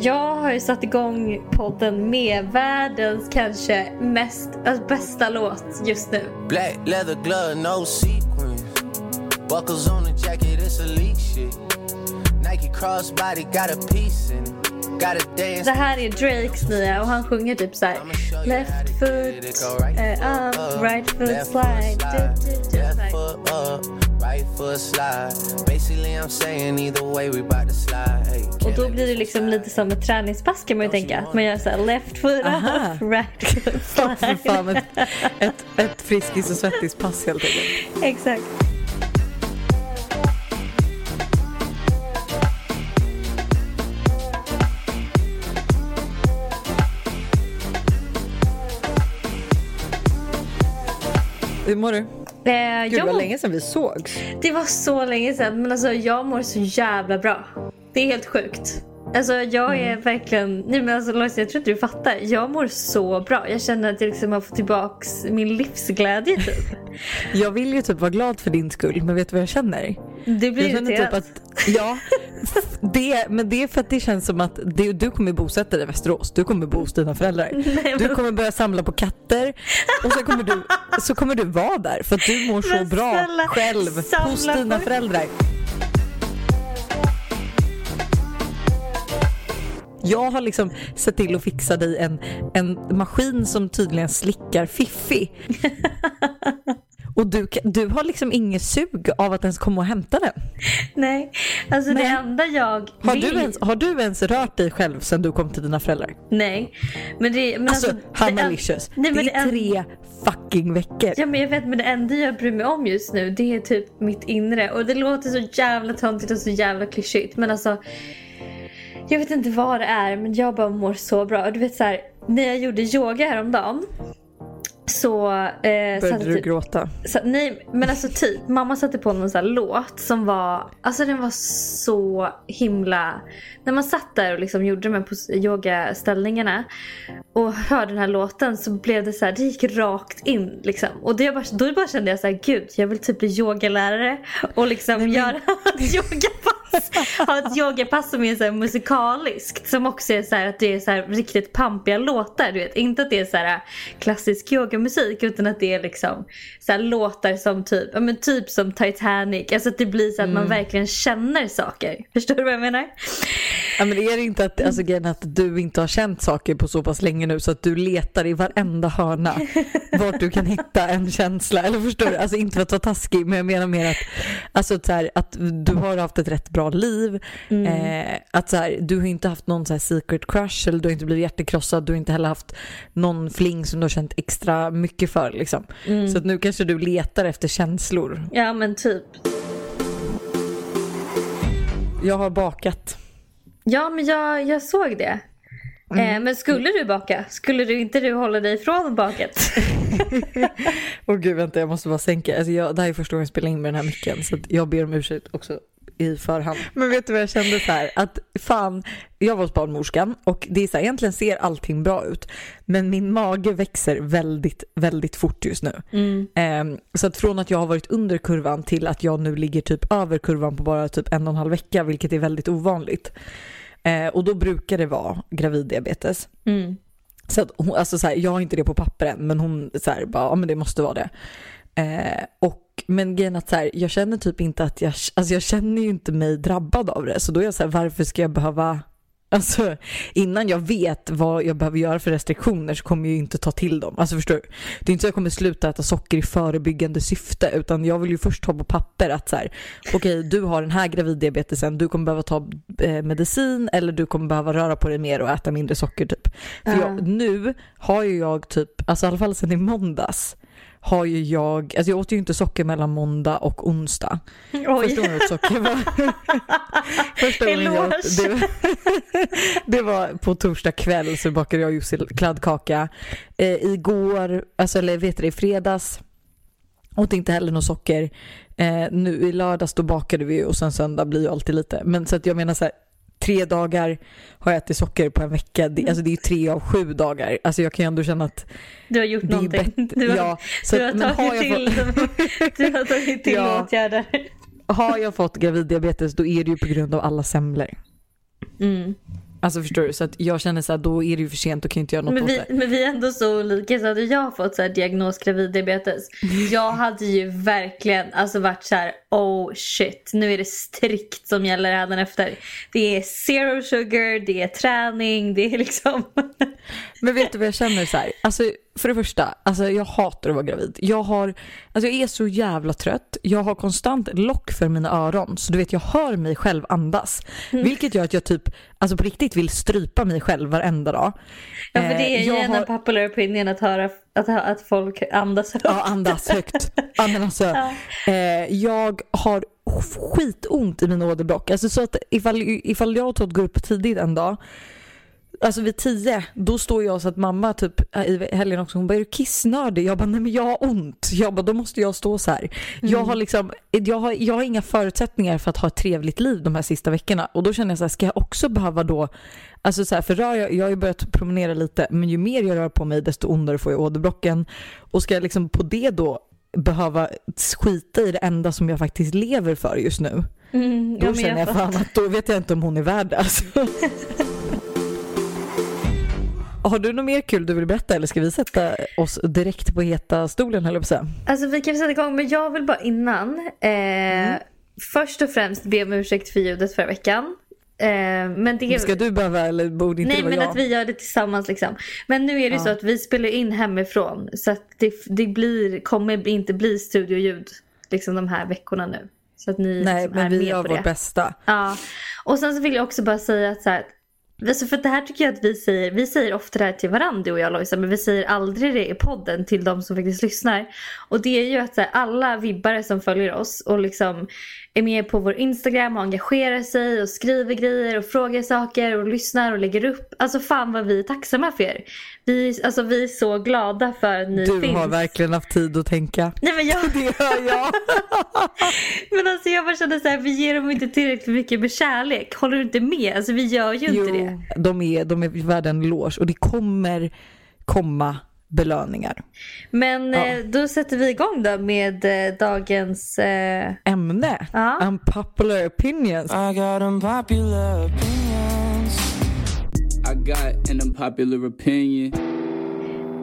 Jag har ju satt igång podden med världens kanske mest, alltså bästa låt just nu. Black leather glove, no sequin. Buckles on the jacket, it's elite shit. Nike crossbody got a piece in it. Det här är Drakes nya och han sjunger typ såhär Left foot uh, up, right foot slide. Left foot up, right foot slide. Basically I'm saying either way we about to slide. Och då blir det liksom lite som ett träningspass kan man ju tänka. Att man gör såhär left foot Aha. up, right foot slide. Fan, ett, ett, ett friskis och svettis-pass helt enkelt. Exakt. Hur mår du? Eh, Gud, det var länge sedan vi sågs. Det var så länge sedan. Men alltså jag mår så jävla bra. Det är helt sjukt. Alltså jag är mm. verkligen, nej men alltså Lois, jag tror inte du fattar. Jag mår så bra. Jag känner att jag liksom har fått tillbaka min livsglädje typ. jag vill ju typ vara glad för din skull, men vet du vad jag känner? Du blir jag irriterad. Typ att, ja, det, men det är för att det känns som att det, du kommer bosätta dig i Västerås. Du kommer bo hos dina föräldrar. Nej, du kommer börja samla på katter och så kommer du, så kommer du vara där för att du mår så bra själv hos dina föräldrar. Jag har liksom sett till att fixa dig en, en maskin som tydligen slickar Fiffi. Och du, du har liksom inget sug av att ens komma och hämta den? Nej, alltså Nej. det enda jag har vill... Du ens, har du ens rört dig själv sedan du kom till dina föräldrar? Nej. Men det, men alltså, alltså Hanna Licious, det, det är tre fucking veckor. Ja men jag vet men det enda jag bryr mig om just nu det är typ mitt inre. Och det låter så jävla töntigt och så jävla klyschigt men alltså jag vet inte vad det är men jag bara mår så bra. Du vet så här, när jag gjorde yoga häromdagen så... Eh, Började du typ, gråta? Så, nej men alltså typ. Mamma satte på någon sån låt som var... Alltså den var så himla... När man satt där och liksom gjorde de här yogaställningarna och hörde den här låten så blev det så här, det gick rakt in liksom. Och det bara, då bara kände jag så här, gud jag vill typ bli yogalärare och liksom men, göra yogapass ha ett yogapass som är så här musikaliskt. Som också är så att det är så riktigt pampiga låtar. Du vet. Inte att det är så här klassisk yogamusik utan att det är liksom så låtar som typ, ja, men typ som Titanic. Alltså att det blir så att mm. man verkligen känner saker. Förstår du vad jag menar? Ja men är det inte att, alltså, att du inte har känt saker på så pass länge nu så att du letar i varenda hörna vart du kan hitta en känsla. Eller förstår du? Alltså inte för att vara taskig men jag menar mer att, alltså, så här, att du har haft ett rätt bra bra liv. Mm. Eh, att så här, du har inte haft någon så secret crush eller du har inte blivit hjärtekrossad. Du har inte heller haft någon fling som du har känt extra mycket för. Liksom. Mm. Så att nu kanske du letar efter känslor. Ja men typ. Jag har bakat. Ja men jag, jag såg det. Mm. Eh, men skulle du baka? Skulle du inte du hålla dig ifrån baket? Åh oh, gud vänta jag måste bara sänka. Alltså jag, det här är första gången jag spelar in med den här micken så jag ber om ursäkt också i förhand. Men vet du vad jag kände så här? Att fan, jag var hos barnmorskan och det är så här, egentligen ser allting bra ut. Men min mage växer väldigt, väldigt fort just nu. Mm. Um, så att från att jag har varit under kurvan till att jag nu ligger typ över kurvan på bara typ en och en halv vecka, vilket är väldigt ovanligt. Uh, och då brukar det vara graviddiabetes. Mm. Så att hon, alltså så här, jag har inte det på papper än, men hon så här, bara, ja men det måste vara det. Uh, och men grejen att så här, jag känner typ inte att jag, alltså jag känner ju inte mig drabbad av det. Så då är jag så här, varför ska jag behöva, alltså innan jag vet vad jag behöver göra för restriktioner så kommer jag ju inte ta till dem. Alltså förstår du? Det är inte så jag kommer sluta äta socker i förebyggande syfte utan jag vill ju först ha på papper att så här, okej okay, du har den här graviddiabetesen, du kommer behöva ta eh, medicin eller du kommer behöva röra på dig mer och äta mindre socker typ. För jag, nu har ju jag typ, alltså i alla fall sedan i måndags, har ju jag, alltså jag åt ju inte socker mellan måndag och onsdag. Oj. Första gången jag åt socker var... första gången jag åt, det, var, det var på torsdag kväll så bakade jag Jussi kladdkaka. Eh, igår, alltså eller vet du i fredags åt inte heller något socker. Eh, nu i lördags då bakade vi och sen söndag blir ju alltid lite. Men så att jag menar så här, tre dagar har jag ätit socker på en vecka. Det, alltså det är tre av sju dagar. Alltså jag kan ju ändå känna att Du har gjort någonting. Du har, ja, så, du, har tagit har till, fått... du har tagit till ja, åtgärder. Har jag fått graviddiabetes då är det ju på grund av alla semlor. Mm. Alltså förstår du? Så att jag känner så här, då är det ju för sent, då kan inte göra något men vi, åt det. Men vi är ändå så olika så hade jag fått så här diagnos graviddiabetes. Jag hade ju verkligen alltså varit så här, oh shit, nu är det strikt som gäller efter. Det är zero sugar, det är träning, det är liksom. men vet du vad jag känner så här? Alltså för det första, alltså jag hatar att vara gravid. Jag, har, alltså jag är så jävla trött. Jag har konstant lock för mina öron. Så du vet, jag hör mig själv andas. Mm. Vilket gör att jag typ, alltså på riktigt vill strypa mig själv varenda dag. Ja, för det är ju en har... popular opinion att höra att, att folk andas högt. Ja, andas högt. Alltså, ja. eh, jag har skitont i min åderbråck. Alltså så att ifall, ifall jag och Todd går upp tidigt en dag Alltså vid tio, då står jag så att mamma typ äh, i helgen också, hon bara är du kissnödig? Jag bara nej men jag har ont. Jag bara då måste jag stå så här. Mm. Jag har liksom, jag har, jag har inga förutsättningar för att ha ett trevligt liv de här sista veckorna och då känner jag så här, ska jag också behöva då Alltså så här, för rör jag, jag har ju börjat promenera lite men ju mer jag rör på mig desto ondare får jag åderbråcken och ska jag liksom på det då behöva skita i det enda som jag faktiskt lever för just nu. Mm, då känner jag fan att då vet jag inte om hon är värd det alltså. Har du något mer kul du vill berätta eller ska vi sätta oss direkt på heta stolen höll jag på Alltså vi kan sätta igång men jag vill bara innan eh, mm. först och främst be om ursäkt för ljudet förra veckan. Eh, men det... Ska du behöva eller borde inte Nej men jag? att vi gör det tillsammans liksom. Men nu är det ja. så att vi spelar in hemifrån så att det, det blir, kommer inte bli studioljud liksom de här veckorna nu. Så att ni Nej men vi gör vårt bästa. Ja. Och sen så vill jag också bara säga att så här, Alltså för det här tycker jag att vi säger, vi säger ofta det här till varandra du och jag Lojsa men vi säger aldrig det i podden till de som faktiskt lyssnar. Och det är ju att här, alla vibbare som följer oss och liksom är med på vår Instagram och engagerar sig och skriver grejer och frågar saker och lyssnar och lägger upp. Alltså fan vad vi är tacksamma för er. Vi, alltså, vi är så glada för att ni du finns. Du har verkligen haft tid att tänka. Nej men jag... Det hör jag. men alltså jag bara känner så här, vi ger dem inte tillräckligt mycket med kärlek. Håller du inte med? Alltså vi gör ju jo, inte det. De är, de är värda en eloge och det kommer komma belöningar. Men ja. eh, då sätter vi igång då med eh, dagens eh... ämne. Ja. Unpopular opinions. I got unpopular opinions. I got an unpopular opinion.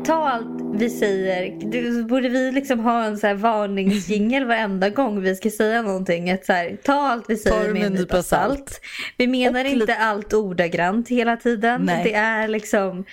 Ta allt vi säger. Du, borde vi liksom ha en så här varningsjingel varenda gång vi ska säga någonting? Att så här, ta allt vi säger med en nypa salt. Vi menar och inte allt ordagrant hela tiden. Nej. Det är liksom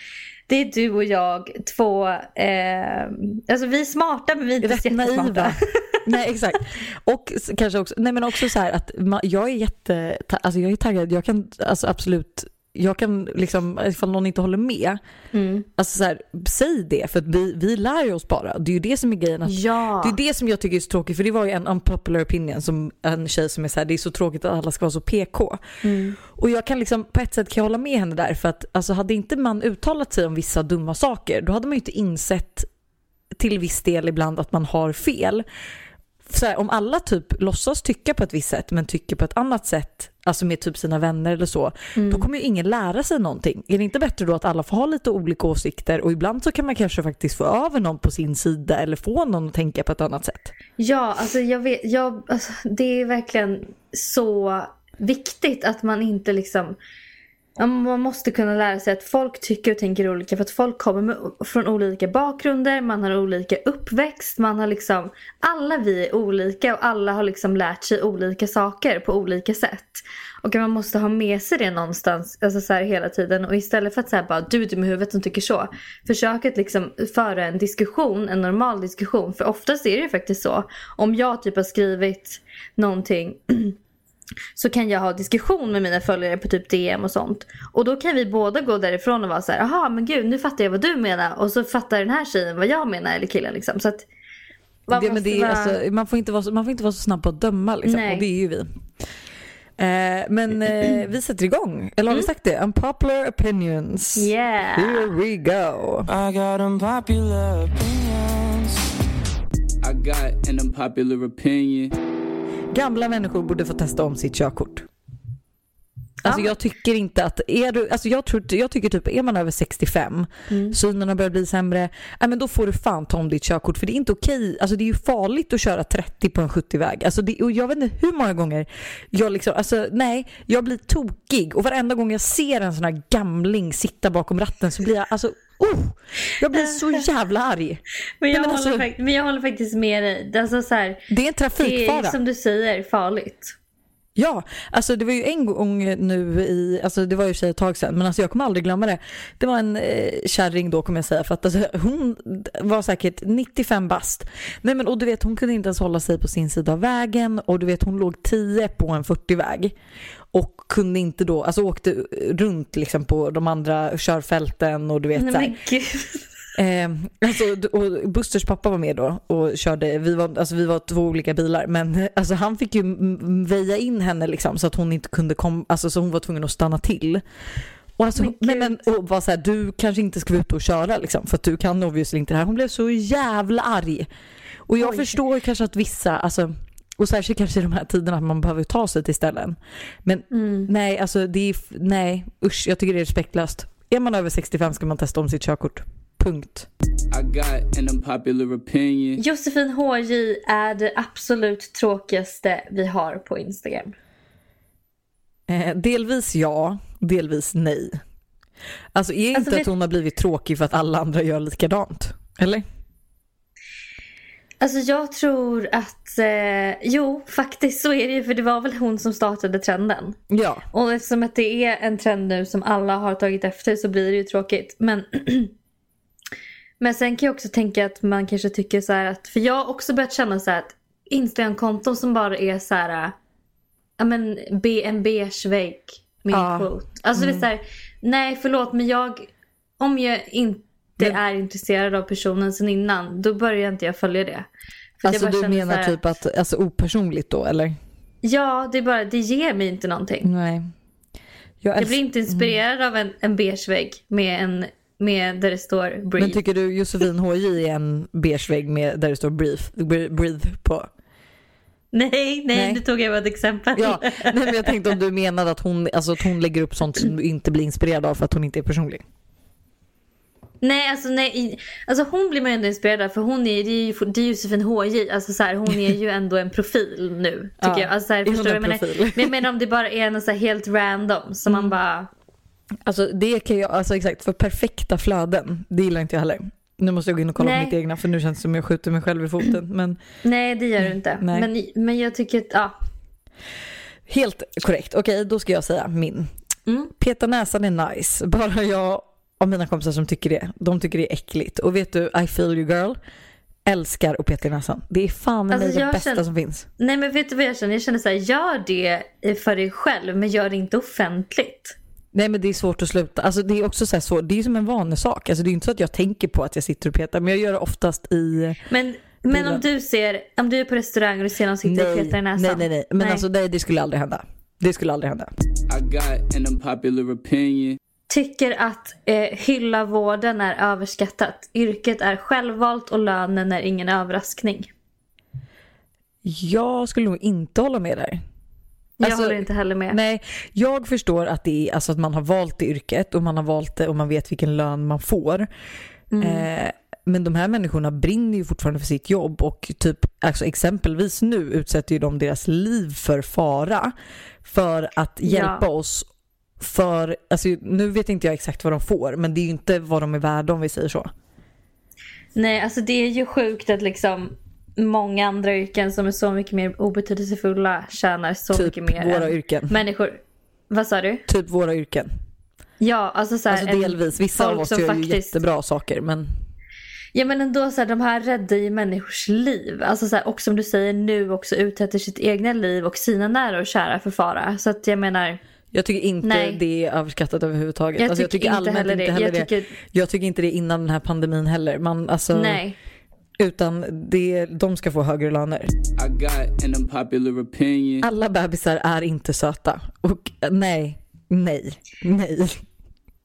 det är du och jag, två, eh, alltså vi är smarta men vi är inte Rätt jättesmarta. nej exakt. Och kanske också, nej men också så här att jag är jätte, alltså jag är taggad, jag kan alltså absolut jag kan liksom, ifall någon inte håller med, mm. alltså så här, säg det för att vi, vi lär ju oss bara. Det är ju det som är grejen. Att, ja. Det är det som jag tycker är så tråkigt för det var ju en unpopular opinion som en tjej som är så här, det är så tråkigt att alla ska vara så PK. Mm. Och jag kan liksom, på ett sätt kan jag hålla med henne där för att alltså hade inte man uttalat sig om vissa dumma saker då hade man ju inte insett till viss del ibland att man har fel här, om alla typ låtsas tycka på ett visst sätt men tycker på ett annat sätt, alltså med typ sina vänner eller så, mm. då kommer ju ingen lära sig någonting. Är det inte bättre då att alla får ha lite olika åsikter och ibland så kan man kanske faktiskt få över någon på sin sida eller få någon att tänka på ett annat sätt? Ja, alltså jag vet, jag, alltså, det är verkligen så viktigt att man inte liksom man måste kunna lära sig att folk tycker och tänker olika för att folk kommer med, från olika bakgrunder, man har olika uppväxt, man har liksom Alla vi är olika och alla har liksom lärt sig olika saker på olika sätt. Och man måste ha med sig det någonstans alltså så här, hela tiden och istället för att säga bara du är dum i huvudet som tycker så. Försök att liksom föra en diskussion, en normal diskussion. För oftast är det ju faktiskt så. Om jag typ har skrivit någonting så kan jag ha diskussion med mina följare på typ DM och sånt. Och då kan vi båda gå därifrån och vara så här, jaha men gud nu fattar jag vad du menar och så fattar den här tjejen vad jag menar eller killen liksom. Så att man, det, men det är, vara... alltså, man, får inte vara så, man får inte vara så snabb på att döma liksom, och det är ju vi. Eh, men eh, vi sätter igång. Eller har mm. vi sagt det? Unpopular opinions. Yeah. Here we go. I got unpopular opinions. I got an unpopular opinion. Gamla människor borde få testa om sitt körkort. Alltså jag tycker inte att, är du, alltså jag, tror, jag tycker typ är man över 65, mm. synen har börjat bli sämre, äh, men då får du fan ta om ditt körkort för det är inte okej, alltså det är ju farligt att köra 30 på en 70-väg. Alltså det, och jag vet inte hur många gånger jag liksom, alltså nej, jag blir tokig och varenda gång jag ser en sån här gamling sitta bakom ratten så blir jag alltså Oh, jag blir så jävla arg. Men jag, men alltså, håller, men jag håller faktiskt med dig. Alltså så här, det är en trafikfara. Det är som du säger farligt. Ja, alltså det var ju en gång nu i, alltså det var ju sig ett tag sedan, men alltså jag kommer aldrig glömma det. Det var en eh, kärring då kommer jag säga, för att alltså, hon var säkert 95 bast. Nej men och du vet hon kunde inte ens hålla sig på sin sida av vägen och du vet hon låg 10 på en 40-väg. Och kunde inte då, alltså åkte runt liksom på de andra körfälten och du vet Nej, så här. Eh, alltså, och Busters pappa var med då och körde, vi var, alltså, vi var två olika bilar men alltså, han fick ju väja in henne liksom så att hon inte kunde komma, alltså så hon var tvungen att stanna till. Och, alltså, men, men, men, och var så här, du kanske inte ska vara ute och köra liksom för att du kan obviously inte det här. Hon blev så jävla arg. Och jag Oj. förstår kanske att vissa, alltså och särskilt kanske i de här tiderna att man behöver ta sig till ställen. Men mm. nej, alltså det är, nej usch, jag tycker det är respektlöst. Är man över 65 ska man testa om sitt körkort. Punkt. Josefin HJ är det absolut tråkigaste vi har på Instagram. Eh, delvis ja, delvis nej. Alltså är alltså, inte att hon har blivit tråkig för att alla andra gör likadant? Eller? Alltså jag tror att, eh, jo faktiskt så är det ju för det var väl hon som startade trenden. Ja. Och eftersom att det är en trend nu som alla har tagit efter så blir det ju tråkigt. Men Men sen kan jag också tänka att man kanske tycker så att, för jag har också börjat känna så att Instagram-konton som bara är så här, ja men en beige vägg med ja. quote. Alltså mm. det är mm. så här, nej förlåt men jag, om jag inte men, är intresserad av personen sen innan, då börjar inte jag följa det. För alltså du menar här, typ att, alltså opersonligt då eller? Ja, det är bara, det ger mig inte någonting. Nej. Jag, jag blir inte inspirerad mm. av en, en beige vägg med en med där det står breathe. Men tycker du Josefin HJ är en beige vägg med där det står breathe, breathe på? Nej, nej, nej, nu tog jag bara ett exempel. Ja, nej, men jag tänkte om du menade att hon, alltså, att hon lägger upp sånt som du inte blir inspirerad av för att hon inte är personlig. Nej, alltså nej. Alltså hon blir man ju ändå inspirerad av för hon är, det är ju det är Josefin HJ. Alltså så här, hon är ju ändå en profil nu. Tycker ja, jag. Alltså, så här, förstår du? Men, men jag menar om det bara är något så helt random som mm. man bara Alltså det kan jag, alltså exakt, för perfekta flöden, det gillar inte jag heller. Nu måste jag gå in och kolla Nej. på mitt egna för nu känns det som jag skjuter mig själv i foten. Men... Nej det gör du inte. Men, men jag tycker att, ja. Helt korrekt. Okej, då ska jag säga min. Mm. Peta näsan är nice. Bara jag och mina kompisar som tycker det. De tycker det är äckligt. Och vet du, I feel you girl. Älskar att peta i näsan. Det är fan alltså, det bästa känner, som finns. Nej men vet du vad jag känner? Jag känner så här, gör det för dig själv men gör det inte offentligt. Nej men det är svårt att sluta. Alltså det är också så, så det är som en vanesak. Alltså det är inte så att jag tänker på att jag sitter och petar men jag gör det oftast i Men, men om du ser, om du är på restaurang och du ser någon sitta nej, och peta i näsan. Nej nej nej. Men nej. alltså nej, det skulle aldrig hända. Det skulle aldrig hända. I got an unpopular opinion. Tycker att eh, hylla vården är överskattat. Yrket är självvalt och lönen är ingen överraskning. Jag skulle nog inte hålla med där. Jag alltså, håller inte heller med. Nej, jag förstår att, det är, alltså att man har valt det yrket och man har valt det och man vet vilken lön man får. Mm. Eh, men de här människorna brinner ju fortfarande för sitt jobb och typ, alltså exempelvis nu utsätter ju de deras liv för fara för att hjälpa ja. oss för, alltså nu vet inte jag exakt vad de får men det är ju inte vad de är värda om vi säger så. Nej, alltså det är ju sjukt att liksom många andra yrken som är så mycket mer obetydelsefulla tjänar så typ mycket mer våra yrken. människor. Vad sa du? Typ våra yrken. Ja, alltså så här, Alltså delvis. Vissa av oss gör faktiskt... ju jättebra saker men Ja men ändå så här, de här räddar ju människors liv. Alltså så här, och som du säger nu också utsätter sitt egna liv och sina nära och kära för fara. Så att jag menar. Jag tycker inte nej. det är överskattat överhuvudtaget. Jag, alltså, jag tycker, inte heller det. heller jag det. Tycker... Jag tycker inte det innan den här pandemin heller. Man, alltså... Nej. Utan det, de ska få högre löner. Alla bebisar är inte söta. Och nej, nej, nej.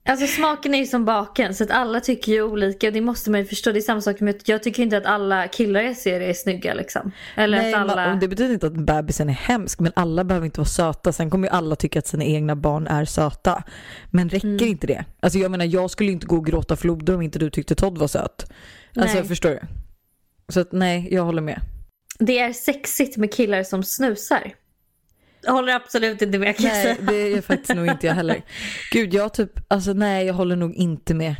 Alltså smaken är ju som baken så att alla tycker ju olika och det måste man ju förstå. Det är samma sak med jag tycker inte att alla killar jag ser är snygga liksom. Eller Nej, att alla... det betyder inte att bebisen är hemsk men alla behöver inte vara söta. Sen kommer ju alla tycka att sina egna barn är söta. Men räcker mm. inte det? Alltså jag menar jag skulle inte gå och gråta floder om inte du tyckte Todd var söt. Alltså nej. förstår du? Så att nej, jag håller med. Det är sexigt med killar som snusar. Jag håller absolut inte med kan Nej, jag säga. det är faktiskt nog inte jag heller. Gud, jag typ, alltså nej, jag håller nog inte med.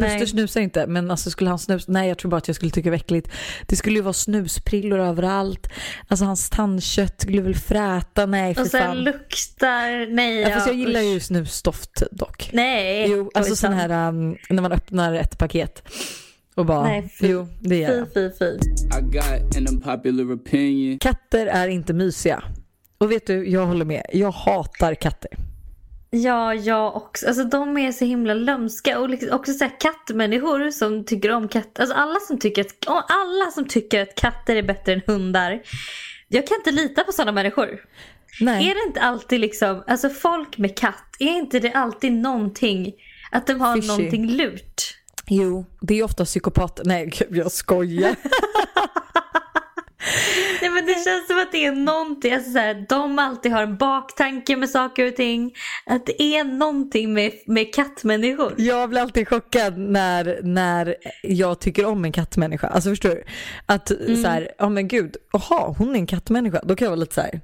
Buster snusar inte, men alltså skulle han snusa, nej jag tror bara att jag skulle tycka det var äckligt. Det skulle ju vara snusprillor överallt. Alltså hans tandkött skulle väl fräta, nej för Och sen luktar, nej. Ja, fast jag gillar ju snusstoft dock. Nej. Jo, alltså sån här um, när man öppnar ett paket. Och bara, nej, fy, jo det gör jag. Fy, fy, fy. Katter är inte mysiga. Och vet du, jag håller med. Jag hatar katter. Ja, jag också. Alltså de är så himla lömska och liksom också så här, kattmänniskor som tycker om katter. Alltså alla som tycker att, alla som tycker att katter är bättre än hundar. Jag kan inte lita på sådana människor. Nej. Är det inte alltid liksom, alltså folk med katt, är inte det alltid någonting, att de har Fishy. någonting lurt? Jo, det är ofta psykopater. Nej, jag skojar. Nej men det känns som att det är någonting, alltså så här, de alltid har en baktanke med saker och ting. Att det är någonting med, med kattmänniskor. Jag blir alltid chockad när, när jag tycker om en kattmänniska. Alltså förstår du? Att mm. så här, ja men gud, jaha hon är en kattmänniska. Då kan jag vara lite så här,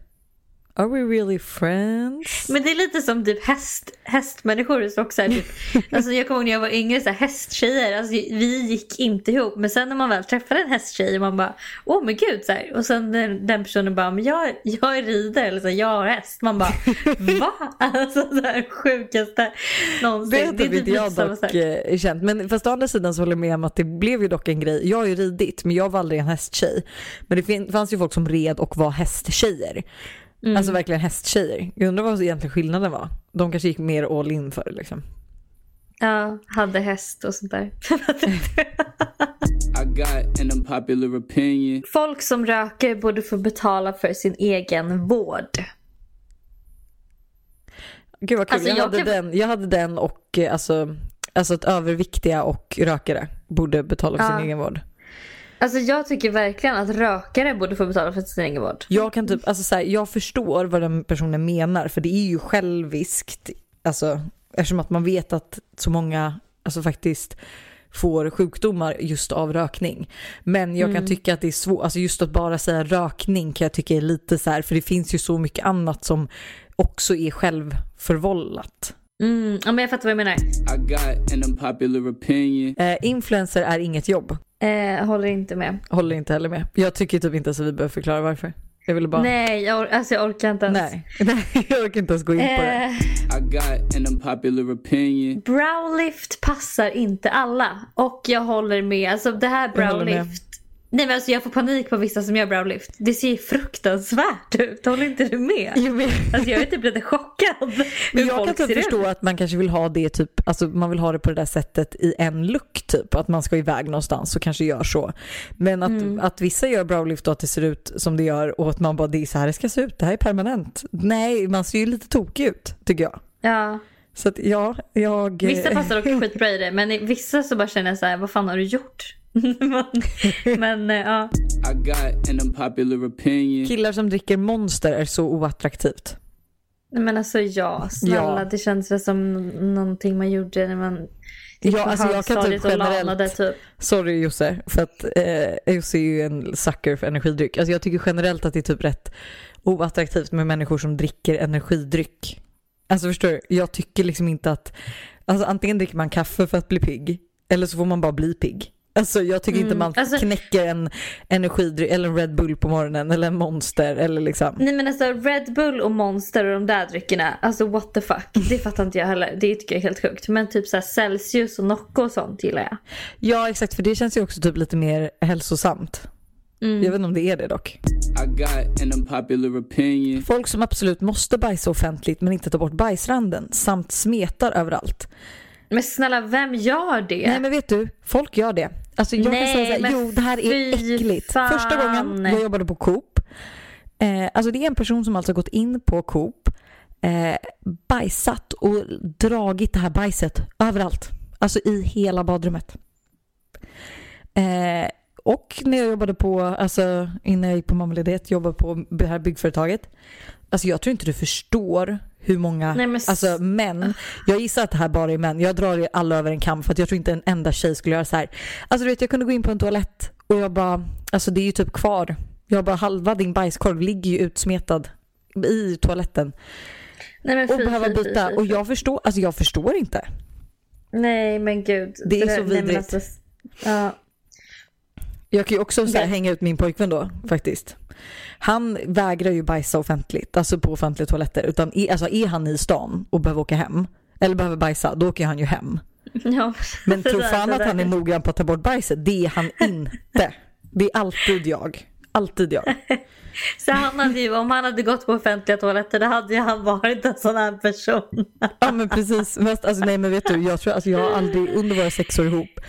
Are we really friends? Men det är lite som typ häst, hästmänniskor. Så också typ, alltså jag kommer ihåg när jag var yngre, så här, hästtjejer. Alltså, vi gick inte ihop. Men sen när man väl träffade en hästtjej man bara, åh men gud. Så här. Och sen den, den personen bara, men jag, jag är rider eller så här, jag har häst. Man bara, va? Alltså det här sjukaste någonsin. Det, är typ inte jag dock eh, känt. Men fast å andra sidan så håller jag med om att det blev ju dock en grej. Jag har ju ridit men jag var aldrig en hästtjej. Men det fanns ju folk som red och var hästtjejer. Mm. Alltså verkligen hästtjejer. Jag undrar vad egentligen skillnaden var. De kanske gick mer all in för det liksom. Ja, hade häst och sånt där. Folk som röker borde få betala för sin egen vård. Gud vad kul, alltså, jag, jag, hade kan... den, jag hade den och eh, alltså, alltså att överviktiga och rökare borde betala för ja. sin egen vård. Alltså jag tycker verkligen att rökare borde få betala för sin egen vård. Jag kan typ, alltså så här, jag förstår vad den personen menar för det är ju själviskt. Alltså eftersom att man vet att så många, alltså faktiskt får sjukdomar just av rökning. Men jag kan mm. tycka att det är svårt, alltså just att bara säga rökning kan jag tycka är lite så här, för det finns ju så mycket annat som också är självförvållat. Mm, ja, men jag fattar vad du menar. Eh, influencer är inget jobb. Eh, håller inte med. Håller inte heller med. Jag tycker typ inte ens att vi behöver förklara varför. Jag ville bara... Nej, jag, or alltså jag orkar inte ens. Nej, Nej jag orkar inte ens gå in på det. Eh, browlift passar inte alla. Och jag håller med. Alltså det här browlift Nej men alltså jag får panik på vissa som gör browlift. Det ser fruktansvärt ut. Håller inte du med? Jo, men... Alltså jag är typ lite chockad. Men jag kan typ förstå att man kanske vill ha det typ, alltså man vill ha det på det där sättet i en look typ. Att man ska iväg någonstans och kanske gör så. Men att, mm. att vissa gör browlift och att det ser ut som det gör och att man bara det är så här det ska se ut, det här är permanent. Nej, man ser ju lite tokig ut tycker jag. Ja. Så att ja, jag... Vissa passar också skitbra i det men vissa så bara känner jag så här, vad fan har du gjort? men, eh, ja. Killar som dricker Monster är så oattraktivt. Men alltså ja, snälla. Ja. Det känns väl som någonting man gjorde när man Ja, alltså jag kan typ generellt, lanade, typ. sorry Josse, för att eh, Josse är ju en sucker för energidryck. Alltså jag tycker generellt att det är typ rätt oattraktivt med människor som dricker energidryck. Alltså förstår du, jag tycker liksom inte att, alltså antingen dricker man kaffe för att bli pigg, eller så får man bara bli pigg. Alltså jag tycker mm. inte man alltså, knäcker en energidryck eller en Red Bull på morgonen eller en Monster eller liksom. Nej men alltså Red Bull och Monster och de där dryckerna, alltså what the fuck. Det fattar inte jag heller. Det tycker jag är helt sjukt. Men typ såhär Celsius och Nocco och sånt gillar jag. Ja exakt för det känns ju också typ lite mer hälsosamt. Mm. Jag vet inte om det är det dock. Folk som absolut måste bajsa offentligt men inte tar bort bajsranden samt smetar överallt. Men snälla, vem gör det? Nej men vet du, folk gör det. Alltså jag Nej, kan säga såhär, jo det här är äckligt. Fan. Första gången jag jobbade på Coop, eh, alltså det är en person som alltså gått in på Coop eh, bajsat och dragit det här bajset överallt. Alltså i hela badrummet. Eh, och när jag jobbade på, alltså innan jag gick på mammaledighet, jobbade på det här byggföretaget. Alltså jag tror inte du förstår hur många Nej, men... alltså, män, jag gissar att det här bara är män, jag drar alla över en kam för att jag tror inte en enda tjej skulle göra så här. Alltså du vet jag kunde gå in på en toalett och jag bara, alltså det är ju typ kvar. Jag bara halva din bajskorv ligger ju utsmetad i toaletten. Nej, fy, och behöva byta. Fy, fy, och jag förstår, alltså jag förstår inte. Nej men gud. Det är så vidrigt. Alltså, ja. Jag kan ju också så här, hänga ut min pojkvän då faktiskt. Han vägrar ju bajsa offentligt, alltså på offentliga toaletter. Utan är, alltså, är han i stan och behöver åka hem, eller behöver bajsa, då åker han ju hem. Ja, Men tro fan att han är noggrann på att ta bort bajset, det är han inte. Det är alltid jag. Alltid jag. Så han hade ju, om han hade gått på offentliga toaletter då hade ju han varit en sån här person. Ja men precis. alltså, nej men vet du, jag tror alltså jag har aldrig under våra sex år ihop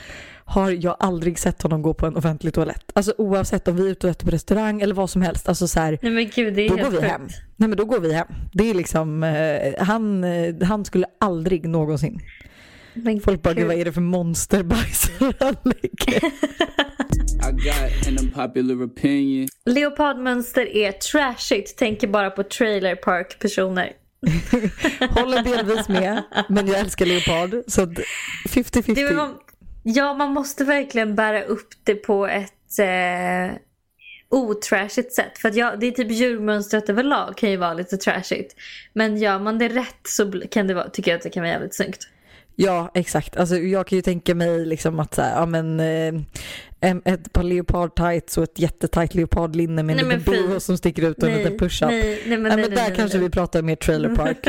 har jag aldrig sett honom gå på en offentlig toalett. Alltså oavsett om vi är ute och äter på restaurang eller vad som helst. Alltså så här, Nej men gud, det är då går vi hem. Nej men då går vi hem. Det är liksom, eh, han, eh, han skulle aldrig någonsin. Men Folk bara, gud vad är det för monsterbajs han lägger? Leopardmönster är trashigt, tänker bara på trailer park personer. Håller delvis med, men jag älskar leopard. Så 50-50. Ja, man måste verkligen bära upp det på ett eh, otrashigt sätt. För att jag, det är typ djurmönstret överlag kan ju vara lite trashigt. Men gör man det rätt så kan det vara, tycker jag att det kan vara jävligt snyggt. Ja, exakt. Alltså, jag kan ju tänka mig liksom att så här, ja, men, eh, ett par leopardtights och ett jättetajt leopardlinne med en liten boho som sticker ut och en liten push-up. Nej, nej, men, nej, men där kanske vi pratar mer trailer park.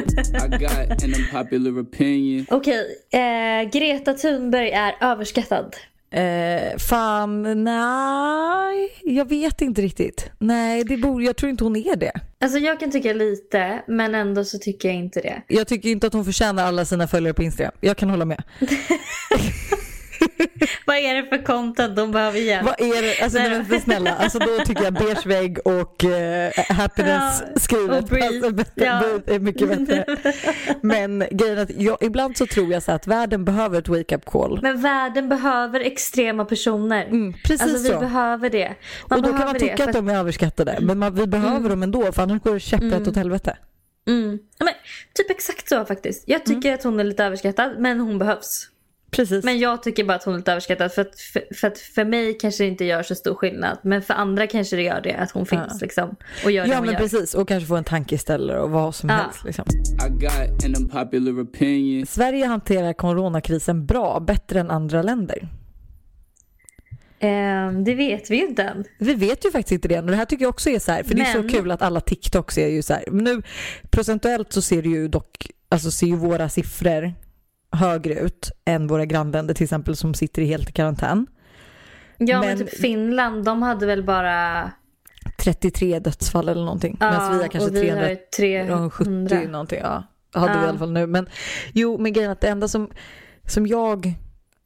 Okej, okay, eh, Greta Thunberg är överskattad. Eh, fan, nej, jag vet inte riktigt. Nej, det borde, jag tror inte hon är det. Alltså jag kan tycka lite, men ändå så tycker jag inte det. Jag tycker inte att hon förtjänar alla sina följare på Instagram. Jag kan hålla med. Vad är det för content de behöver hjälp? Vad är det? Alltså nej, men snälla, alltså då tycker jag beige vägg och uh, happiness ja, skrivet alltså, bättre, ja. är mycket bättre. Men grejen är att jag, ibland så tror jag så att världen behöver ett wake-up call. Men världen behöver extrema personer. Mm, precis alltså, så. vi behöver det. Man och då kan man tycka det, att de är överskattade, men man, vi behöver mm. dem ändå för annars går det käpprätt mm. åt helvete. Mm. Men, typ exakt så faktiskt. Jag tycker mm. att hon är lite överskattad men hon behövs. Precis. Men jag tycker bara att hon är lite överskattad. För att för, för, att för mig kanske det inte gör så stor skillnad. Men för andra kanske det gör det. Att hon finns ja. liksom. Och gör ja det men gör. precis. Och kanske få en tankeställare och vad som ja. helst. Liksom. Sverige hanterar coronakrisen bra. Bättre än andra länder. Um, det vet vi ju inte än. Vi vet ju faktiskt inte det. Och det här tycker jag också är så här, för men... det är så kul att alla TikToks är ju så här. Men nu procentuellt så ser du ju dock, alltså ser ju våra siffror högre ut än våra grannländer till exempel som sitter i helt karantän. Ja men, men typ Finland de hade väl bara 33 dödsfall eller någonting. Ja, Medan vi har kanske vi 300, har 370 någonting. Ja, hade ja. vi i alla fall nu. Men jo, men grejen är att det enda som, som jag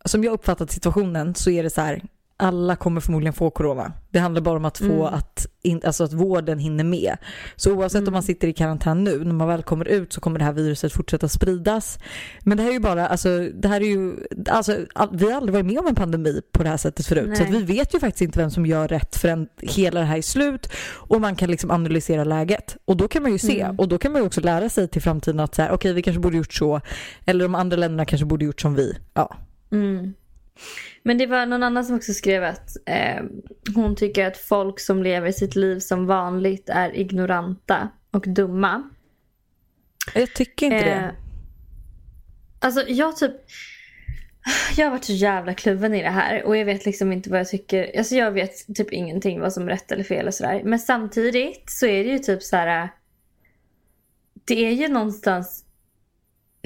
som jag uppfattat situationen så är det så här alla kommer förmodligen få corona. Det handlar bara om att få mm. att, in, alltså att vården hinner med. Så oavsett mm. om man sitter i karantän nu, när man väl kommer ut så kommer det här viruset fortsätta spridas. Men det här är ju bara, alltså, det här är ju, alltså, all, vi har aldrig varit med om en pandemi på det här sättet förut. Nej. Så vi vet ju faktiskt inte vem som gör rätt förrän hela det här är slut och man kan liksom analysera läget. Och då kan man ju se mm. och då kan man ju också lära sig till framtiden att så här, okej okay, vi kanske borde gjort så eller de andra länderna kanske borde gjort som vi. Ja. Men det var någon annan som också skrev att eh, hon tycker att folk som lever sitt liv som vanligt är ignoranta och dumma. Jag tycker inte eh, det. Alltså jag typ... Jag har varit så jävla kluven i det här och jag vet liksom inte vad jag tycker. Alltså jag vet typ ingenting vad som är rätt eller fel och sådär. Men samtidigt så är det ju typ så här. Det är ju någonstans.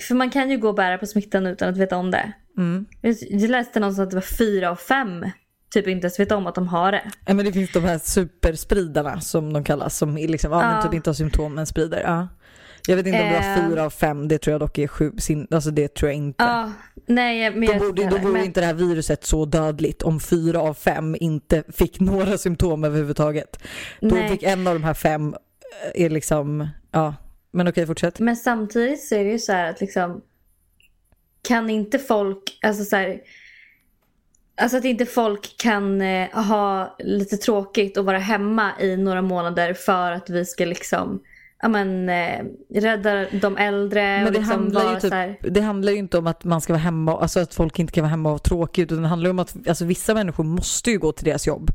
För man kan ju gå och bära på smittan utan att veta om det. Mm. Jag läste någonstans att det var fyra av fem typ inte ens vet om att de har det. Ja, men det finns de här superspridarna som de kallas som liksom, ja, men typ inte har symptom men sprider. Ja. Jag vet inte om det var eh. fyra av fem, det tror jag dock är sju, alltså det tror jag inte. Ja, nej, men då borde, då vore men... inte det här viruset så dödligt om fyra av fem inte fick några symptom överhuvudtaget. Då nej. fick en av de här fem, eh, är liksom, ja, Men okej, fortsätt. Men samtidigt så är det ju så här att liksom kan inte folk, alltså så här, Alltså att inte folk kan eh, ha lite tråkigt och vara hemma i några månader för att vi ska liksom ja, men, eh, rädda de äldre. Men det, liksom handlar ju typ, det handlar ju inte om att man ska vara hemma, alltså att folk inte kan vara hemma och vara tråkiga utan det handlar om att alltså, vissa människor måste ju gå till deras jobb.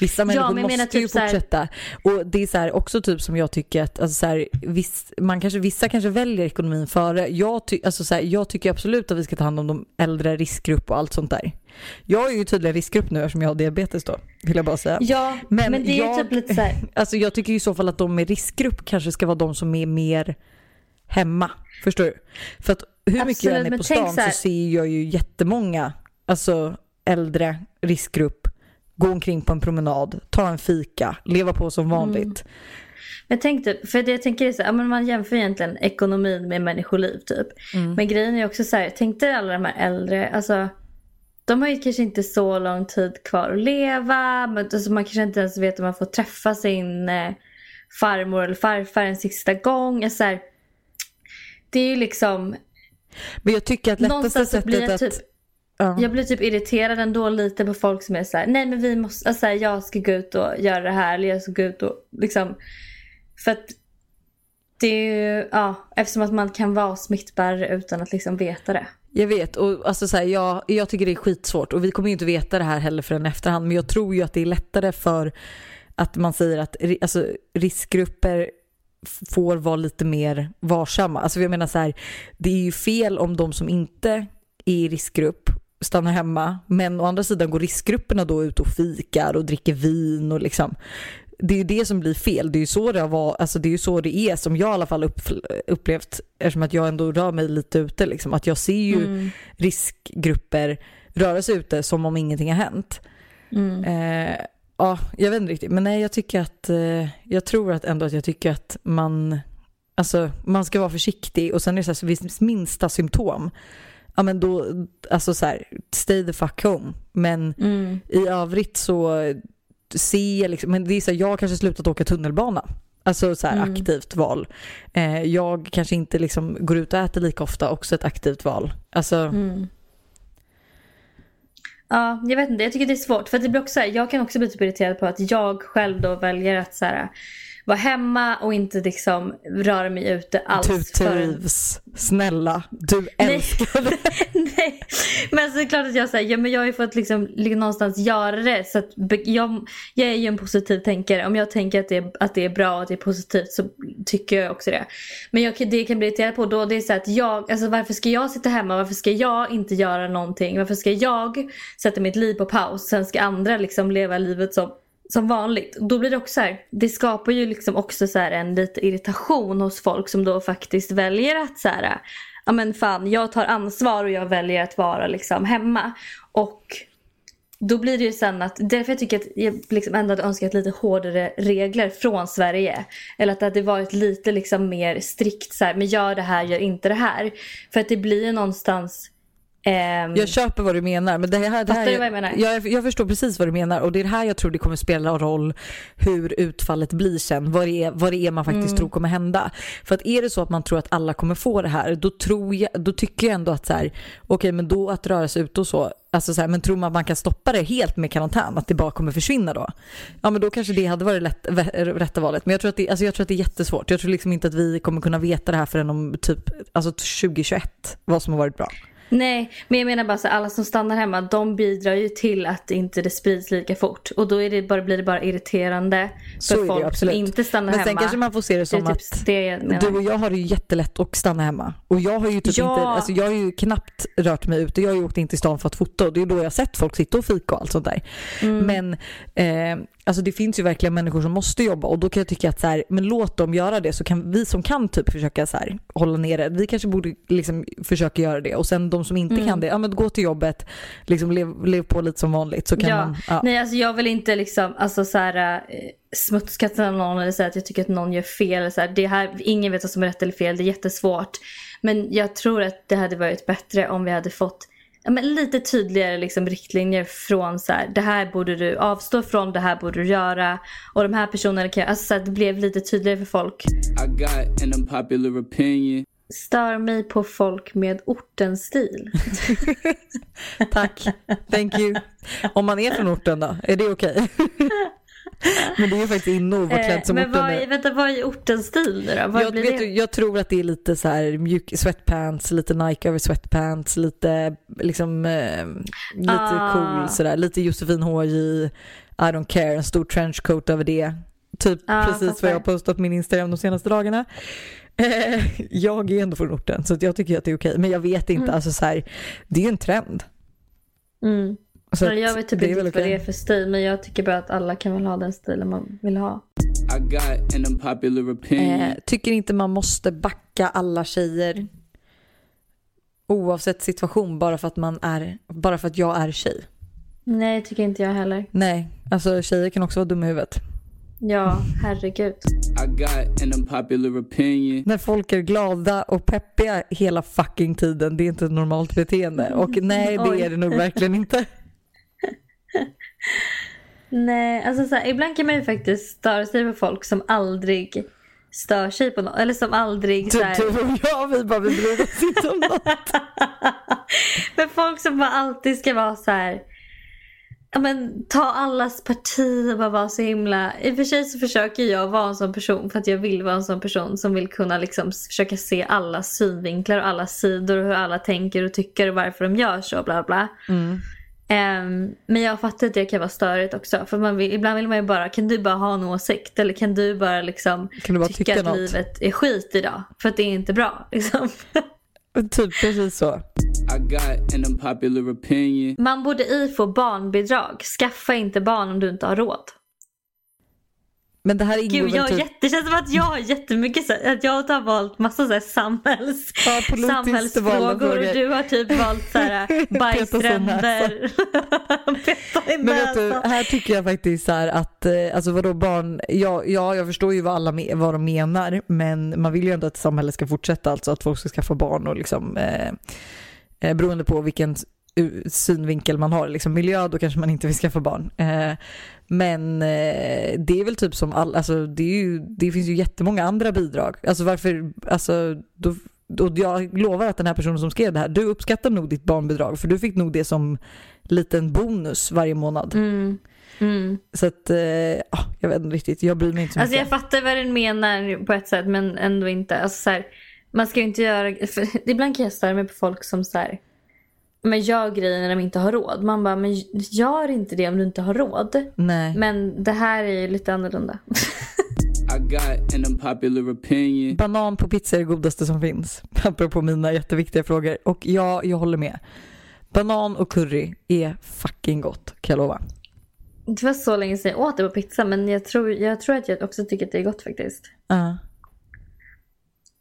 Vissa människor ja, måste typ ju fortsätta. Här... Och det är så här, också typ som jag tycker att alltså, så här, viss, man kanske, vissa kanske väljer ekonomin före. Jag, ty, alltså, så här, jag tycker absolut att vi ska ta hand om de äldre, riskgrupp och allt sånt där. Jag är ju tydligen riskgrupp nu eftersom jag har diabetes då, vill jag bara säga. Ja, men, men det är jag, typ lite så här... Alltså jag tycker i så fall att de med riskgrupp kanske ska vara de som är mer hemma. Förstår du? För att hur mycket Absolut, jag än är på stan så, så ser jag ju jättemånga, alltså äldre, riskgrupp, gå omkring på en promenad, ta en fika, leva på som vanligt. Mm. Men tänk typ, för det jag tänker är så här, man jämför egentligen ekonomin med människoliv typ. Mm. Men grejen är också så här, tänk dig alla de här äldre, alltså de har ju kanske inte så lång tid kvar att leva. Men alltså man kanske inte ens vet om man får träffa sin eh, farmor eller farfar en sista gång. Alltså här, det är ju liksom... Men jag tycker att lättaste sättet blir jag typ, uh. Jag blir typ irriterad ändå lite på folk som är så här, nej men vi måste, alltså här, jag ska gå ut och göra det här. Eller jag ska gå ut och liksom. För att det är ju, ja, eftersom att man kan vara smittbärare utan att liksom veta det. Jag vet och alltså så här, jag, jag tycker det är skitsvårt och vi kommer ju inte veta det här heller förrän efterhand men jag tror ju att det är lättare för att man säger att alltså, riskgrupper får vara lite mer varsamma. Alltså jag menar så här, det är ju fel om de som inte är i riskgrupp stannar hemma men å andra sidan går riskgrupperna då ut och fikar och dricker vin och liksom det är ju det som blir fel. Det är ju så det, var, alltså det, är, så det är som jag i alla fall upp, upplevt eftersom att jag ändå rör mig lite ute. Liksom. Att jag ser ju mm. riskgrupper röra sig ute som om ingenting har hänt. Mm. Eh, ja, jag vet inte riktigt. Men nej, jag tycker att eh, jag tror att ändå att jag tycker att man, alltså, man ska vara försiktig och sen är det så här, vid minsta symptom ja men då, alltså så här, stay the fuck home. Men mm. i övrigt så se, liksom, men det är så här, jag har kanske slutat åka tunnelbana. Alltså så här, mm. aktivt val. Eh, jag kanske inte liksom går ut och äter lika ofta, också ett aktivt val. Alltså... Mm. Ja, jag vet inte. Jag tycker det är svårt. För det blir också här, jag kan också bli typ irriterad på att jag själv då väljer att så här, vara hemma och inte liksom röra mig ute alls. Du trivs. För... Snälla, du älskar det. Nej, men alltså, det är klart att jag säger, ja, men jag har ju fått liksom, någonstans göra det. Så att jag, jag är ju en positiv tänkare. Om jag tänker att det, är, att det är bra och att det är positivt så tycker jag också det. Men jag, det kan bli irriterad på då det är så att jag, alltså varför ska jag sitta hemma? Varför ska jag inte göra någonting? Varför ska jag sätta mitt liv på paus? Sen ska andra liksom leva livet som som vanligt. Då blir det också så här, det skapar ju liksom också så en lite irritation hos folk som då faktiskt väljer att så här, ja men fan jag tar ansvar och jag väljer att vara liksom hemma. Och då blir det ju sen att, därför jag tycker att jag liksom ändå hade önskat lite hårdare regler från Sverige. Eller att det hade varit lite liksom mer strikt så här, men gör det här, gör inte det här. För att det blir ju någonstans jag köper vad du menar. Men det här, det här, vad jag menar? Jag, jag förstår precis vad du menar och det är det här jag tror det kommer spela roll hur utfallet blir sen. Vad det är, vad det är man faktiskt mm. tror kommer hända. För att är det så att man tror att alla kommer få det här då, tror jag, då tycker jag ändå att så här, okej okay, men då att röra sig ute och så, alltså så här, men tror man att man kan stoppa det helt med karantän, att det bara kommer försvinna då? Ja men då kanske det hade varit lätt, rätta valet. Men jag tror, att det, alltså jag tror att det är jättesvårt. Jag tror liksom inte att vi kommer kunna veta det här förrän om typ alltså 2021, vad som har varit bra. Nej, men jag menar bara så alla som stannar hemma de bidrar ju till att inte det sprids lika fort. Och då är det bara, blir det bara irriterande för så folk som inte stannar men hemma. Men sen kanske man får se det som det typ att det du och jag har det ju jättelätt att stanna hemma. Och jag har ju typ ja. inte, alltså jag har ju knappt rört mig ute. Jag har ju åkt in till stan för att fota och det är då jag har sett folk sitta och fika och allt sånt där. Mm. Men eh, Alltså det finns ju verkligen människor som måste jobba och då kan jag tycka att så här, men låt dem göra det så kan vi som kan typ försöka så här, hålla nere, vi kanske borde liksom försöka göra det och sen de som inte mm. kan det, ja men gå till jobbet, liksom lev, lev på lite som vanligt så kan ja. man. Ja. Nej alltså jag vill inte liksom alltså så här, eh, smutskasta någon eller säga att jag tycker att någon gör fel. Så här, det här, ingen vet vad som är rätt eller fel, det är jättesvårt. Men jag tror att det hade varit bättre om vi hade fått ja, men lite tydligare liksom, riktlinjer från så här, det här borde du avstå från, det här borde du göra. Och de här personerna kan, alltså så här, det blev lite tydligare för folk. Stör mig på folk med ortenstil. Tack, thank you. Om man är från orten då, är det okej? Okay? Men det är ju faktiskt inne att vara klädd som eh, men orten vad är, vänta, vad är ortens stil nu då? Vad jag, vet, du, jag tror att det är lite så här mjuk sweatpants, lite Nike över sweatpants, lite liksom eh, lite ah. cool sådär, lite Josefin HJ, I don't care, en stor trenchcoat över det. Typ ah, precis vad jag har postat på min Instagram de senaste dagarna. Jag är ändå från orten så jag tycker att det är okej, men jag vet inte, mm. alltså så här, det är en trend. Mm. Så jag vet typ inte vad det är för stil men jag tycker bara att alla kan väl ha den stilen man vill ha. Eh, tycker inte man måste backa alla tjejer oavsett situation bara för att man är, bara för att jag är tjej. Nej, tycker inte jag heller. Nej, alltså tjejer kan också vara dumma i huvudet. Ja, herregud. När folk är glada och peppiga hela fucking tiden, det är inte ett normalt beteende. Och nej, det är det nog verkligen inte. Nej, alltså så här, ibland kan man ju faktiskt störa sig på folk som aldrig stör sig på något. Eller som aldrig... Så här... Du och jag, vi bara vi bryr oss inte om något. Men folk som bara alltid ska vara så här... Ja, men, ta allas parti och bara vara så himla... I och för sig så försöker jag vara en sån person för att jag vill vara en sån person som vill kunna liksom försöka se alla synvinklar och alla sidor och hur alla tänker och tycker och varför de gör så bla bla. Mm. Um, men jag fattar att det kan vara störigt också. För man vill, ibland vill man ju bara, kan du bara ha en åsikt? Eller kan du bara liksom kan du bara tycka, tycka att livet är skit idag? För att det är inte bra. Liksom. typ precis så. Man borde i få barnbidrag. Skaffa inte barn om du inte har råd. Men det här ingår Gud, jag typ... jätte, det känns som att jag har jättemycket så, att jag har valt massa så här samhälls, ja, samhällsfrågor och du har typ valt så här bajsränder. Men vet du, här tycker jag faktiskt så här att, eh, alltså vadå barn, ja, ja jag förstår ju vad alla vad de menar men man vill ju ändå att samhället ska fortsätta, alltså att folk ska skaffa barn och liksom eh, eh beroende på vilken synvinkel man har, liksom miljö, då kanske man inte vill skaffa barn. Eh, men eh, det är väl typ som all, alltså det, ju, det finns ju jättemånga andra bidrag. Alltså varför, alltså då, då, jag lovar att den här personen som skrev det här, du uppskattar nog ditt barnbidrag för du fick nog det som liten bonus varje månad. Mm. Mm. Så att, eh, jag vet inte riktigt, jag bryr mig inte så alltså mycket. Jag fattar vad den menar på ett sätt men ändå inte. Alltså, så här, man ska ju inte göra, för, ibland kan jag störa mig på folk som så här, men gör grejer när de inte har råd. Man bara, men gör inte det om du inte har råd. Nej. Men det här är ju lite annorlunda. Banan på pizza är det godaste som finns. Apropå mina jätteviktiga frågor. Och ja, jag håller med. Banan och curry är fucking gott, kan jag lova. Det var så länge sedan jag åt det på pizza men jag tror, jag tror att jag också tycker att det är gott faktiskt. Uh.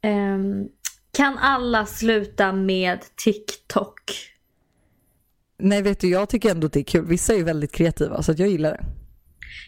Um, kan alla sluta med TikTok? Nej vet du, jag tycker ändå att det är kul. Vissa är ju väldigt kreativa så att jag gillar det.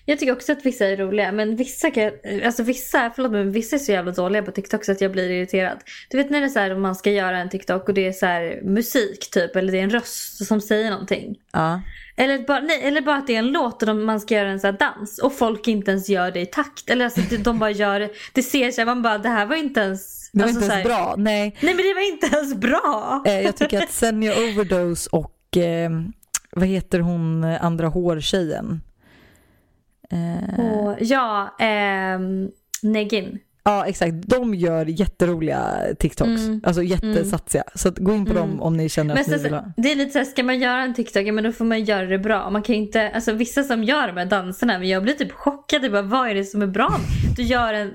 Jag tycker också att vissa är roliga men vissa kan, alltså vissa, förlåt men vissa är så jävla dåliga på TikTok så att jag blir irriterad. Du vet när det är så här om man ska göra en TikTok och det är så här musik typ eller det är en röst som säger någonting. Ja. Eller bara, nej, eller bara att det är en låt och man ska göra en så här dans och folk inte ens gör det i takt. Eller alltså de bara gör det, ser sig man bara det här var inte ens det var alltså, inte ens bra, nej. Nej men det var inte ens bra. Eh, jag tycker att Senja Overdose och eh, vad heter hon andra hårtjejen? Eh, oh, ja, eh, Negin. Ja exakt, de gör jätteroliga TikToks, mm. alltså jättesatsiga. Mm. Så gå in på mm. dem om ni känner men att så, ni vill ha. Det är lite såhär, ska man göra en TikTok, men då får man göra det bra. Man kan inte, alltså vissa som gör de här danserna, men jag blir typ chockad. Bara, vad är det som är bra? Du gör en,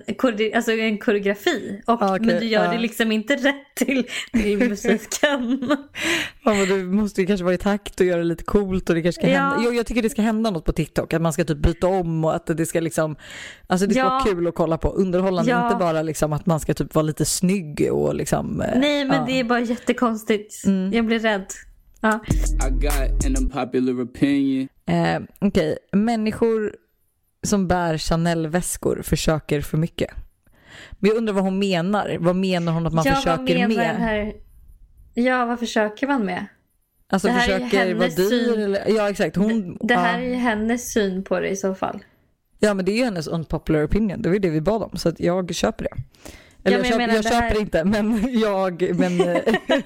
alltså en koreografi, och, okay, men du gör ja. det liksom inte rätt till, till musiken. ja, men du måste ju kanske vara i takt och göra det lite coolt och det kanske ska ja. hända. Jo, jag tycker det ska hända något på TikTok, att man ska typ byta om och att det ska liksom, alltså det ska ja. vara kul att kolla på, underhållande, ja. inte bara liksom att man ska typ vara lite snygg och liksom. Eh, Nej men ja. det är bara jättekonstigt. Mm. Jag blir rädd. Ja. I got an unpopular opinion. Eh, Okej, okay. människor som bär Chanel-väskor försöker för mycket. Men jag undrar vad hon menar. Vad menar hon att man ja, försöker med? Ja, vad försöker man med? Alltså Det här är försöker vara dyr syn. eller? Ja exakt. Hon, Det här ja. är ju hennes syn på det i så fall. ja men det är ju hennes unpopular opinion. Det var ju det vi bad om. Så jag köper det. Eller men jag, jag köper, menar, jag det köper här- inte men jag, men eh,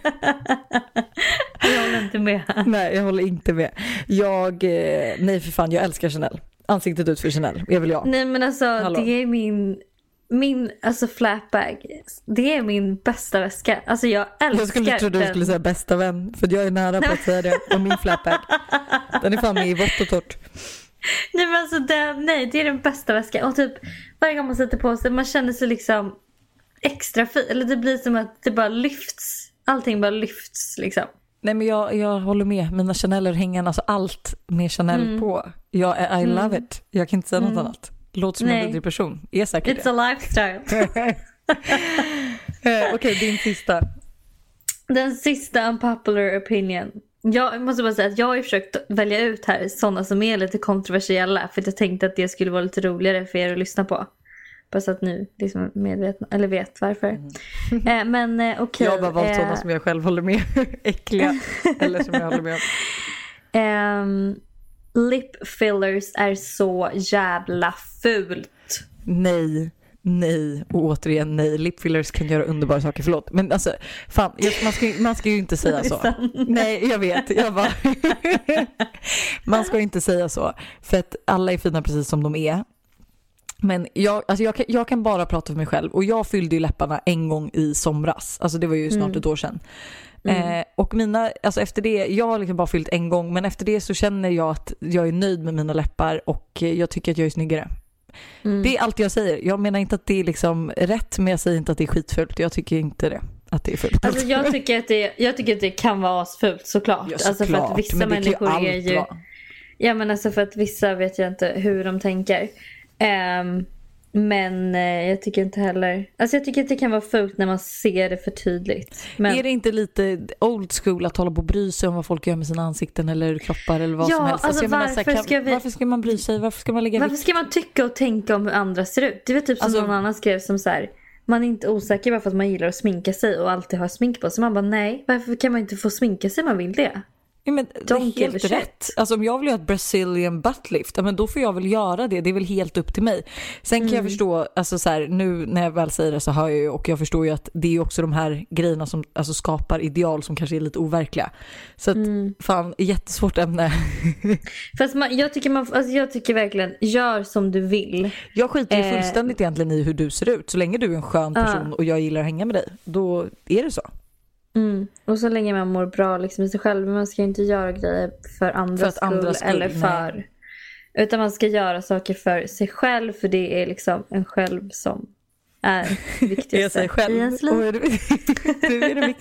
Jag håller inte med. nej jag håller inte med. Jag, eh, nej för fan jag älskar Chanel. Ansiktet ut för Chanel, är väl jag. Nej men alltså Hallå. det är min, min alltså flapbag. Det är min bästa väska. Alltså jag älskar Jag skulle trodde du den. skulle säga bästa vän för jag är nära på att säga det. Och min flapbag. Den är fan med i vått och torrt. Nej men alltså det, nej det är den bästa väskan. Och typ varje gång man sätter på sig man känner sig liksom extra fin. Eller det blir som att det bara lyfts. Allting bara lyfts liksom. Nej men jag, jag håller med. Mina Chaneller hänger alltså allt med Chanel Mm. på. Jag, I love it. Jag kan inte säga något annat. Låter som en vidrig person. Är säkert It's a lifestyle. det. Eh, Okej, din sista. Den sista unpopular opinion. Jag måste bara säga att jag har försökt välja ut här sådana som är lite kontroversiella. För att jag tänkte att det skulle vara lite roligare för er att lyssna på. Bara så att ni liksom medvetna, eller vet varför. Eh, men eh, okej. Mm. Jag har bara valt eh, sådana som jag själv håller med. Äckliga. Eller som jag håller med om. ehm, lip fillers är så jävla fult. Nej, nej och återigen nej. Lipfillers kan göra underbara saker, förlåt. Men alltså, fan, man, ska, man ska ju inte säga så. Nej, jag vet. Jag bara... man ska inte säga så. För att alla är fina precis som de är. Men jag, alltså jag, kan, jag kan bara prata för mig själv och jag fyllde ju läpparna en gång i somras. Alltså det var ju snart Mm. ett år sedan. Eh, och mina, alltså efter det, jag har liksom bara fyllt en gång men efter det så känner jag att jag är nöjd med mina läppar och jag tycker att jag är snyggare. Mm. Det är allt jag säger. Jag menar inte att det är liksom rätt men jag säger inte att det är skitfult. Jag tycker inte det. Att det är fult. Alltså jag tycker, att det, jag tycker att det kan vara asfult såklart. Ja, alltså för såklart, att vissa men det människor är ju... vara. Ja men alltså för att vissa vet jag inte hur de tänker. Ehm, men eh, jag tycker inte heller... Alltså jag tycker att det kan vara fult när man ser det för tydligt. Men, Är det inte lite old school att hålla på och bry sig om vad folk gör med sina ansikten eller kroppar eller vad Ja, som helst? alltså jag menar så här, varför ska vi- varför ska man bry sig? Varför ska man lägga varför vikt? ska man tycka och tänka om hur andra ser ut? Det väl typ som Alltså- någon annan skrev som så här. Man är inte osäker bara för att man gillar att sminka sig och alltid har smink på sig. Man bara nej, varför kan man inte få sminka sig om man vill det? Ja, men det är helt rätt. Alltså om jag vill göra ett brazilian buttlift, ja, men då får jag väl göra det. Det är väl helt upp till mig. Sen kan jag Mm. förstå, alltså så här, nu när jag väl säger det så hör jag ju och jag förstår ju att det är också de här grejerna som alltså, skapar ideal som kanske är lite overkliga. Så att Mm. fan, jättesvårt ämne. Fast man, jag, tycker man, alltså jag tycker verkligen, gör som du vill. Jag skiter ju Eh. fullständigt egentligen i hur du ser ut. Så länge du är en skön person och jag gillar att hänga med dig, då är det så. Mm. Och så länge man mår bra liksom i sig själv. Men man ska inte göra grejer för andras För att skull. eller nej. för... Utan man ska göra saker för sig själv. För det är liksom en själv som är Är viktigaste jag sig själv. i ens liv. är du, du, är den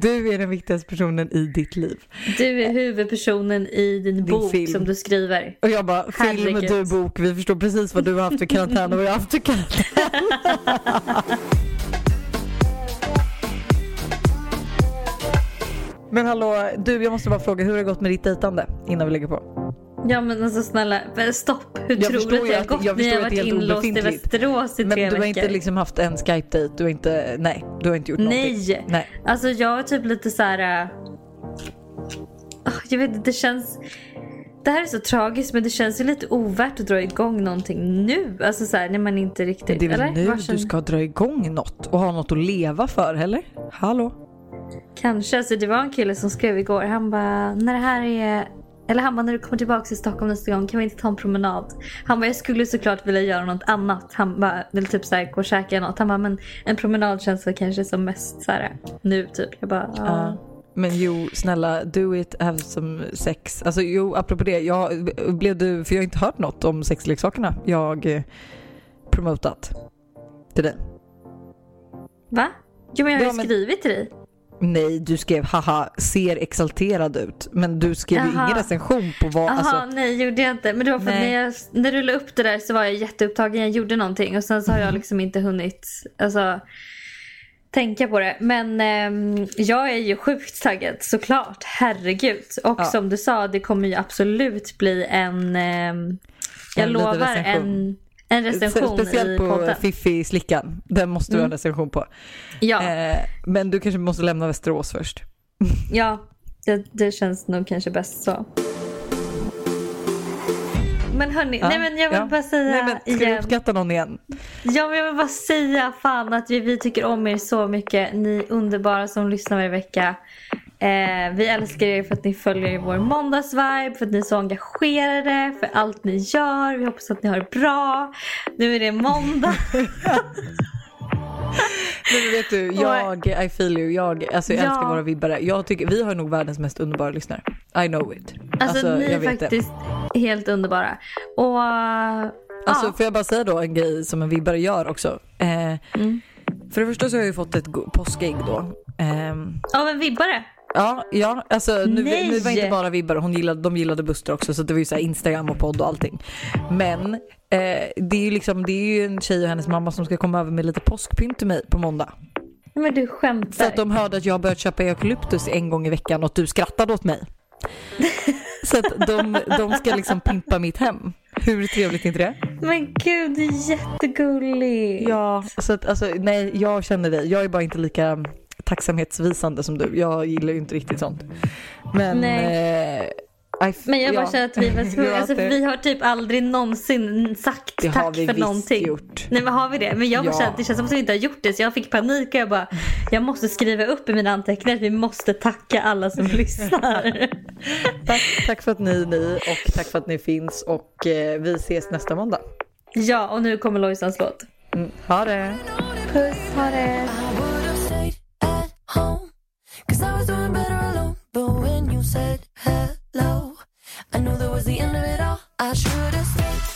du är den viktigaste personen i ditt liv. Du är huvudpersonen i din, bok film. som du skriver. Och jag bara, film, Herregud. du, bok, vi förstår precis vad du har haft för karantän och vad jag har haft för karantän. Men hallå, du jag måste bara fråga, hur har det gått med ditt dejtande innan vi lägger på? Ja men alltså snälla, men stopp. Hur Jag förstår troligt ju det har att- gått. jag Ni förstår har att det varit är helt inlåst i obefintligt. Västerås i Men tre du har veckor. inte liksom haft en Skype-dejt, du har inte, nej, du har inte gjort någonting. Nej. Nej. Alltså jag är typ lite så här. ah, Jag vet inte, det känns... Det här är så tragiskt men det känns ju lite ovärt att dra igång någonting nu. Alltså så här, när man inte riktigt... Men det är väl eller? nu Varsin- du ska dra igång något och ha något att leva för, eller? Hallå? Kanske. Alltså det var en kille som skrev igår. Han bara, när det här är... Eller han bara, när du kommer tillbaka till Stockholm nästa gång kan vi inte ta en promenad? Han bara, jag skulle såklart vilja göra något annat. Han bara, eller typ så här, gå och käka något. Han bara, men en promenad känns väl kanske som mest så här nu typ. Jag bara, ja. Ja. Men jo, snälla, do it, have some sex. Alltså jo, apropå det, jag, blev du, för jag har inte hört något om sexleksakerna jag eh, promotat till dig. Va? Jo men jag har Ja, ju men- skrivit till dig. Nej, du skrev haha, ser exalterad ut. Men du skrev ju Jaha. ingen recension på vad, Jaha, alltså, nej gjorde jag inte. Men det var för att när, jag, när du la upp det där så var jag jätteupptagen. Jag gjorde någonting och sen så har Mhm. jag liksom inte hunnit alltså, tänka på det. Men ehm, jag är ju sjukt taggad såklart. Herregud. Och Ja. som du sa, det kommer ju absolut bli en... ehm, jag En lovar en, en recension speciellt i på podden. Fiffi-slickan. Den måste du ha en Mm. recension på. Ja, Eh, men du kanske måste lämna Västerås först. ja, det, det känns nog kanske bäst så. Men hörni, Ja, nej men jag vill ja. bara säga Nej, men ska igen. uppskatta någon igen? Ja, men jag vill bara säga fan att vi, vi tycker om er så mycket. Ni underbara som lyssnar varje vecka. Eh, vi älskar er för att ni följer vår måndagsvibe, för att ni är så engagerade, för allt ni gör. Vi hoppas att ni har det bra. Nu är det måndag. Men vet du, jag, I feel you, jag, alltså jag Ja. älskar våra vibbare. Jag tycker, vi har nog världens mest underbara lyssnare. I know it. Alltså, ni jag är vet det. faktiskt helt underbara. Och Alltså ja. får jag bara säga då en grej som en vibbare gör också. Eh, Mm. För det första så har jag ju fått ett påskägg då. Ehm, Av en vibbare. Ja, ja alltså nu, nu var inte bara vibbare, hon gillade, de gillade Buster också så det var ju så Instagram och podd och allting. Men eh, det är ju liksom, det är ju en tjej och hennes mamma som ska komma över med lite påskpynt till mig på måndag. Men du skämtar. att de hörde att jag har börjat köpa eukalyptus en gång i veckan och att du skrattade åt mig. Så att de, de ska liksom pimpa mitt hem. Hur trevligt är inte det? Men gud, det är jättegulligt. Ja, så att alltså nej, jag känner dig. Jag är bara inte lika tacksamhetsvisande som du. Jag gillar ju inte riktigt sånt. Men... Nej. Eh, I Men jag bara ja. känner att vi, var alltså, vi har typ aldrig någonsin sagt Det tack för någonting. gjort. Nej men har vi det? Men jag bara Ja. känner att det känns som att vi inte har gjort det så jag fick panik och jag bara jag måste skriva upp i mina anteckningar att vi måste tacka alla som lyssnar. Tack, tack för att ni är ni och tack för att ni finns och eh, vi ses nästa måndag. ja och nu kommer Lojsans låt. Mm, ha det! Puss, ha det! Cause I was doing better alone. But when you said hello, I knew that was the end of it all. I should've stayed.